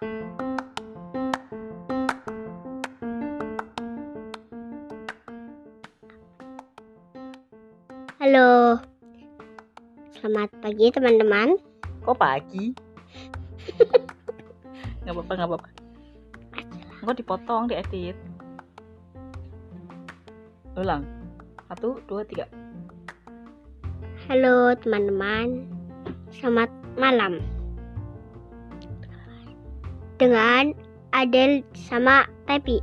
Halo. Selamat pagi teman-teman. Kok pagi? nggak apa-apa, nggak apa-apa. Enggak dipotong, diedit. Ulang. Satu, dua, tiga. Halo teman-teman. Selamat malam. Dengan Adel sama Tepi.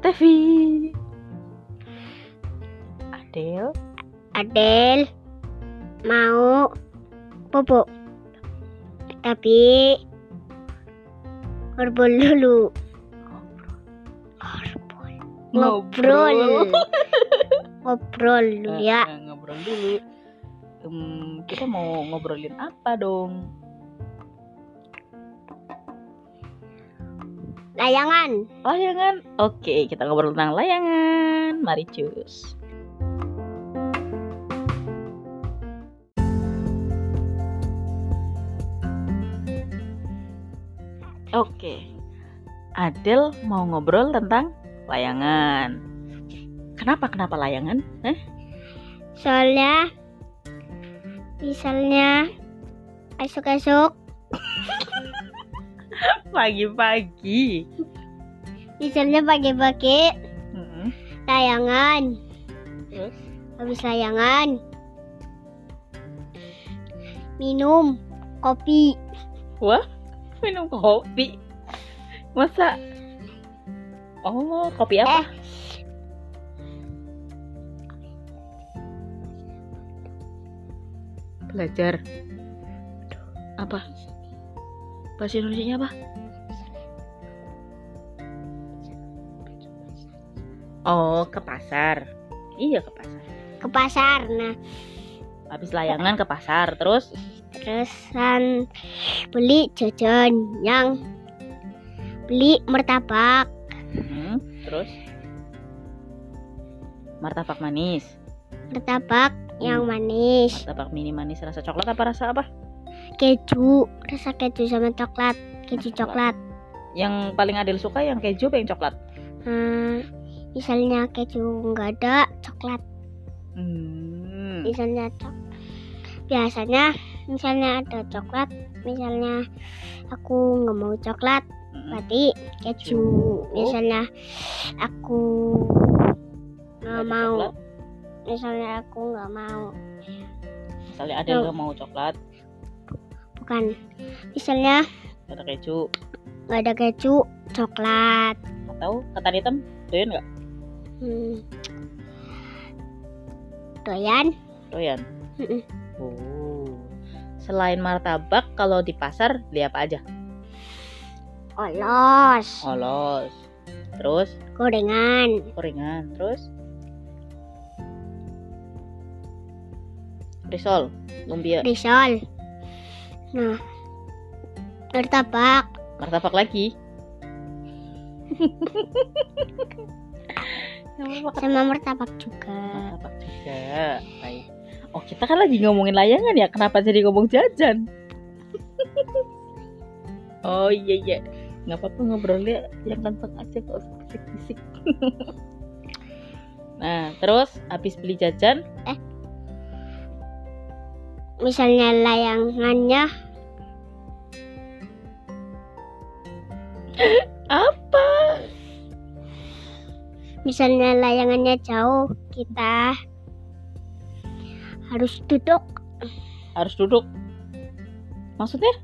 Tevi. Adel. Adel mau bobo. Tapi ngobrol dulu. Ngobrol. Ngobrol. Ngobrol dulu Eh, ya. eh, ngobrol dulu. Em, kita mau ngobrolin apa dong? Layangan. Layangan. Oke, kita ngobrol tentang layangan. Mari cus. Oke. Adel mau ngobrol tentang layangan. Kenapa kenapa layangan? Eh? Soalnya misalnya esok-esok Pagi-pagi. misalnya pagi-pagi layangan Terus? habis layangan minum kopi Wah, minum kopi. Masa? Oh, kopi apa? Eh. Belajar. Apa? Bahasa Indonesia apa? Oh, ke pasar. Iya, ke pasar. ke pasar nah Habis layangan ke pasar, terus terusan beli jajan yang beli martabak Hmm, terus martabak manis. martabak yang manis Martabak mini manis rasa coklat apa rasa apa? Keju rasa keju sama coklat keju coklat Yang paling Adel suka yang keju apa yang coklat? Hmm, misalnya keju nggak ada coklat Hmm. misalnya cok biasanya misalnya ada coklat misalnya aku nggak mau coklat Mm-mm. berarti keju misalnya aku nggak Ada mau coklat. misalnya aku nggak mau Misalnya Oh. nggak mau coklat, bukan misalnya ada keju. nggak ada keju coklat. Atau ketan hitam, doyan nggak? hmm. doyan. Doyan. Oh. Selain martabak, kalau di pasar beli apa aja? olos. Olos. Terus? Gorengan. Gorengan, terus? Risol, lumpia, risol nah martabak martabak lagi. sama martabak juga Martabak juga. Baik. Oh, kita kan lagi ngomongin layangan ya. Kenapa jadi ngomong jajan? oh iya iya. Nggak apa-apa ngobrolnya yang gampang aja kok bisik-bisik. nah, terus habis beli jajan, misalnya layangannya apa? misalnya layangannya jauh kita harus duduk Harus duduk. Maksudnya?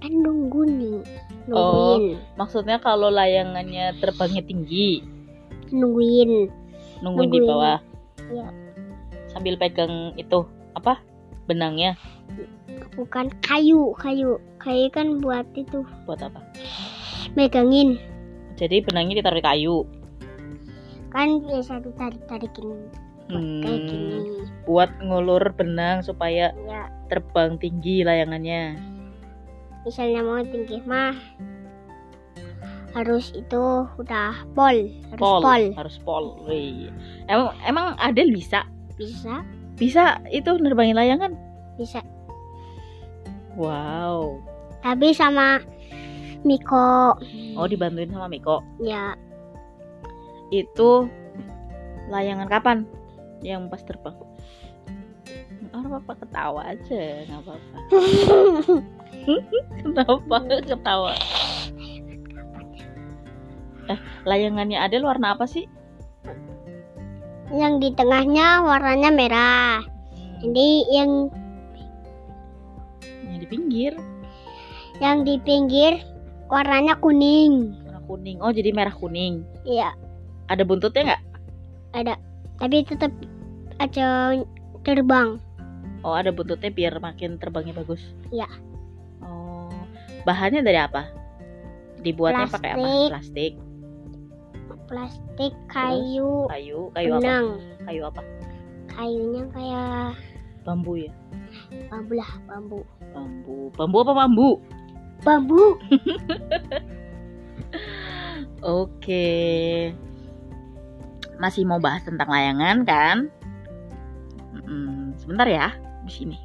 kan nunggu nih Oh. nungguin Maksudnya kalau layangannya terbangnya tinggi, nungguin nungguin di Nungguin. bawah. Iya. Sambil pegang itu apa? Benangnya bukan kayu kayu kayu kan buat itu buat apa? megangin Jadi benangnya ditaruh di kayu. kan biasa ditarik tarikin kayak Hmm, gini buat ngulur benang supaya ya terbang tinggi layangannya. misalnya mau tinggi mah harus itu udah pol harus Pol, pol, harus pol. Wih. Emang emang Adel bisa bisa bisa itu nerbangin layangan. bisa Wow. tapi sama Miko Oh, dibantuin sama Miko. ya Itu layangan kapan? Yang pas terbang. Oh, apa ketawa aja, nggak apa-apa. Kenapa ketawa? Eh, layangannya Adel warna apa sih? Yang di tengahnya warnanya merah jadi yang Yang di pinggir yang di pinggir warnanya kuning warna kuning. Oh, jadi merah kuning. ya Ada buntutnya nggak? ada tapi tetap aja terbang Oh, ada buntutnya biar makin terbangnya bagus. Iya. Oh, bahannya dari apa? Dibuatnya pakai apa? Plastik. Plastik, plastik kayu kayu, kayu apa? benang Kayu apa? kayunya kayak Bambu ya. bambu lah bambu Bambu. Bambu apa bambu? bambu Oke. Masih mau bahas tentang layangan kan? Mm, sebentar ya, di sini.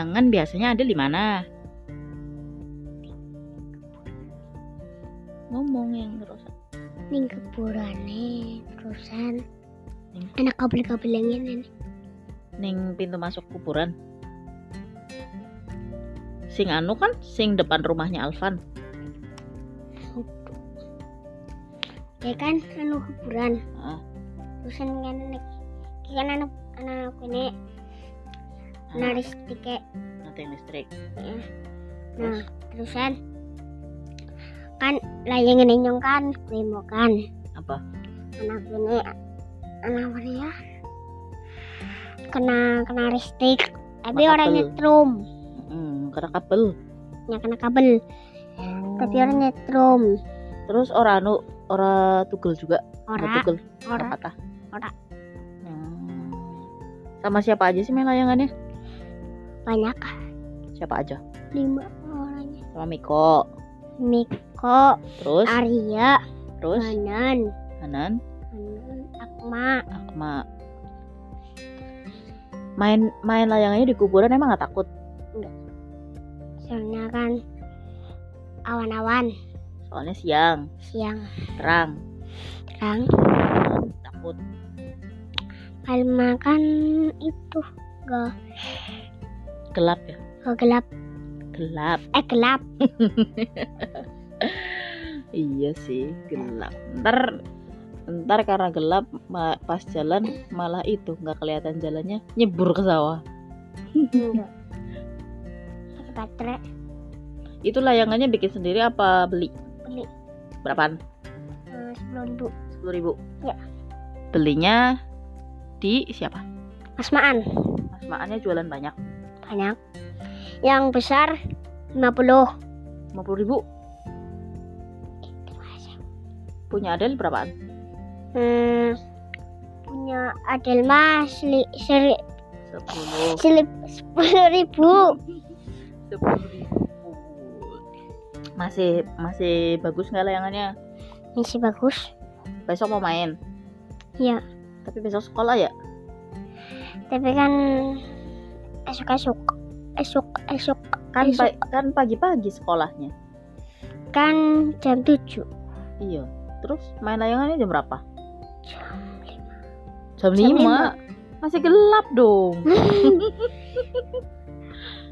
Layangan biasanya ada di mana? Ngomong yang terus. ning kuburane terusan Ning. anak kabel-kabel yang ini ning pintu masuk kuburan. Sing anu kan sing depan rumahnya Alvan. ya kan anu kuburan Ah. terusan kan kan anak anak ini Ah, naris tiket nanti listrik. ya. nah terusan kan layangan inyong kan mau kan Apa? anak ini anak ya kena kena listrik tapi Kena orang kabel. nyetrum Hmm, karena kabel. ya kena kabel tapi orang nyetrum Terus ora anu ora tugel juga. Ora ora tugel. Ora ora patah. Ora. Hmm. Sama siapa aja sih main layangannya? Banyak. Siapa aja? lima orangnya. Sama Miko. Miko Terus? Arya terus? Hanan. Hanan, Hanan Akma. Akma. Main main layangannya di kuburan emang gak takut? soalnya kan awan-awan. Soalnya siang, siang. Terang, terang. Takut. kalau makan itu gak Gelap ya? gak gelap Gelap. eh gelap Iya sih, gelap. Ntar ntar karena gelap pas jalan malah itu nggak kelihatan jalannya nyebur ke sawah. pakai baterai Itu layangannya bikin sendiri apa beli? beli Berapaan? eh, sebelum du Sepuluh ribu. Ya. Belinya di siapa? Asmaan Asmaannya jualan banyak. Banyak yang besar 50 Lima puluh ribu. Punya Adel berapaan? hmm, punya Adelma seli, seri, Sepuluh. selip sepuluh ribu Sepuluh ribu. Masih masih bagus nggak layangannya? masih bagus Besok mau main. ya Tapi besok sekolah ya? tapi kan esok esok esok esok Kan Besok. pa- kan pagi-pagi sekolahnya. kan jam 7 Iya. Terus main layangannya jam berapa? Jam Jam 5. Masih gelap dong.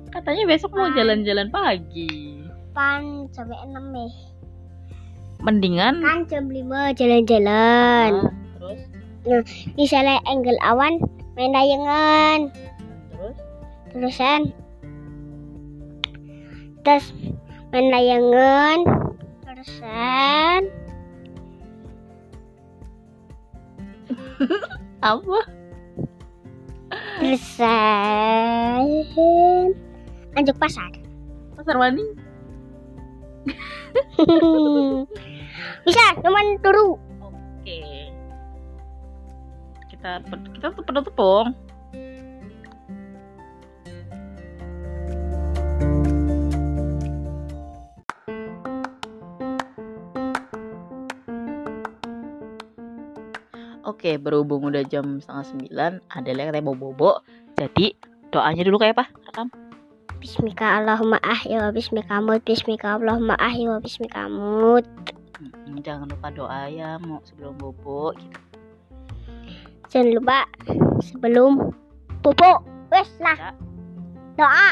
Katanya besok mau Ah. jalan-jalan pagi. pan sampai 6 nih Mendingan kan jam 5 jalan-jalan Ah, terus misalnya angle awan main layangan terusan terus main layangan terusan apa? terusan lanjut pasar Pasar Wani? bisa cuman turu Oke. Kita kita tuh penutup dong. Oke, berhubung udah jam setengah sembilan, Adele katanya mau bobo. Jadi doanya dulu kayak apa? Rekam. Bismika Allahumma ahya wa bismika mut Bismika Allahumma ahya wa bismika mut Hmm, jangan lupa doa ya mau sebelum bobo gitu. Jangan lupa sebelum pupuk Wes lah Ya. Doa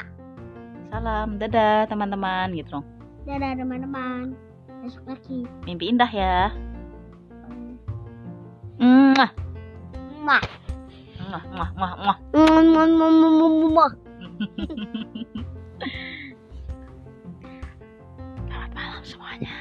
Salam, dadah teman-teman gitu dong. Dadah teman-teman Besok lagi Mimpi indah ya. Mwah, Mwah mwah, mwah, mwah, mwah. Mwah, mwah, mwah, mwah, mwah, mwah. Selamat malam semuanya.